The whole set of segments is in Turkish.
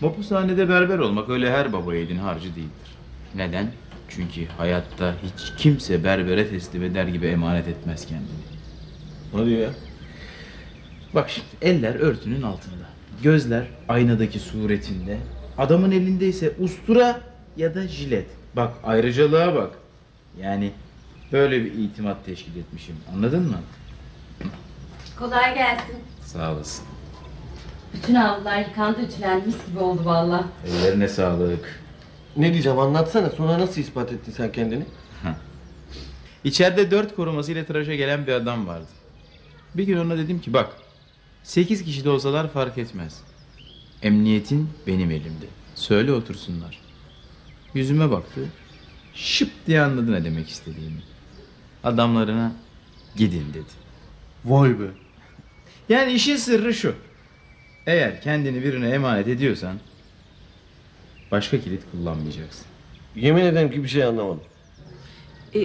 Mapushanede berber olmak öyle her baba yiğidin harcı değildir. Neden? Çünkü hayatta hiç kimse berbere teslim eder gibi emanet etmez kendini. Hadi ya. Bak şimdi eller örtünün altında. Gözler aynadaki suretinde. Adamın elinde ise ustura ya da jilet. Bak ayrıcalığa bak. Yani böyle bir itimat teşkil etmişim. Anladın mı? Kolay gelsin. Sağ olasın. Bütün havlular yıkandı, ütülendi. Mis gibi oldu valla. Ellerine sağlık. Ne diyeceğim anlatsana sonra nasıl ispat ettin sen kendini? İçeride dört korumasıyla tıraşa gelen bir adam vardı. Bir gün ona dedim ki bak sekiz kişi de olsalar fark etmez. Emniyetin benim elimde. Söyle otursunlar. Yüzüme baktı. Şıp diye anladı ne demek istediğimi. Adamlarına gidin dedi. Vay be. Yani işin sırrı şu. Eğer kendini birine emanet ediyorsan başka kilit kullanmayacaksın. Yemin ederim ki bir şey anlamadım. E,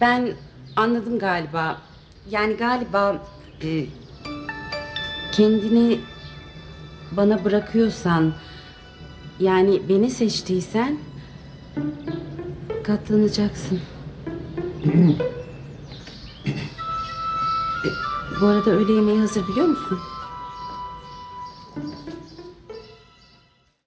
ben anladım galiba. Yani galiba e, kendini bana bırakıyorsan yani beni seçtiysen katlanacaksın. E, bu arada öğle yemeği hazır biliyor musun? Música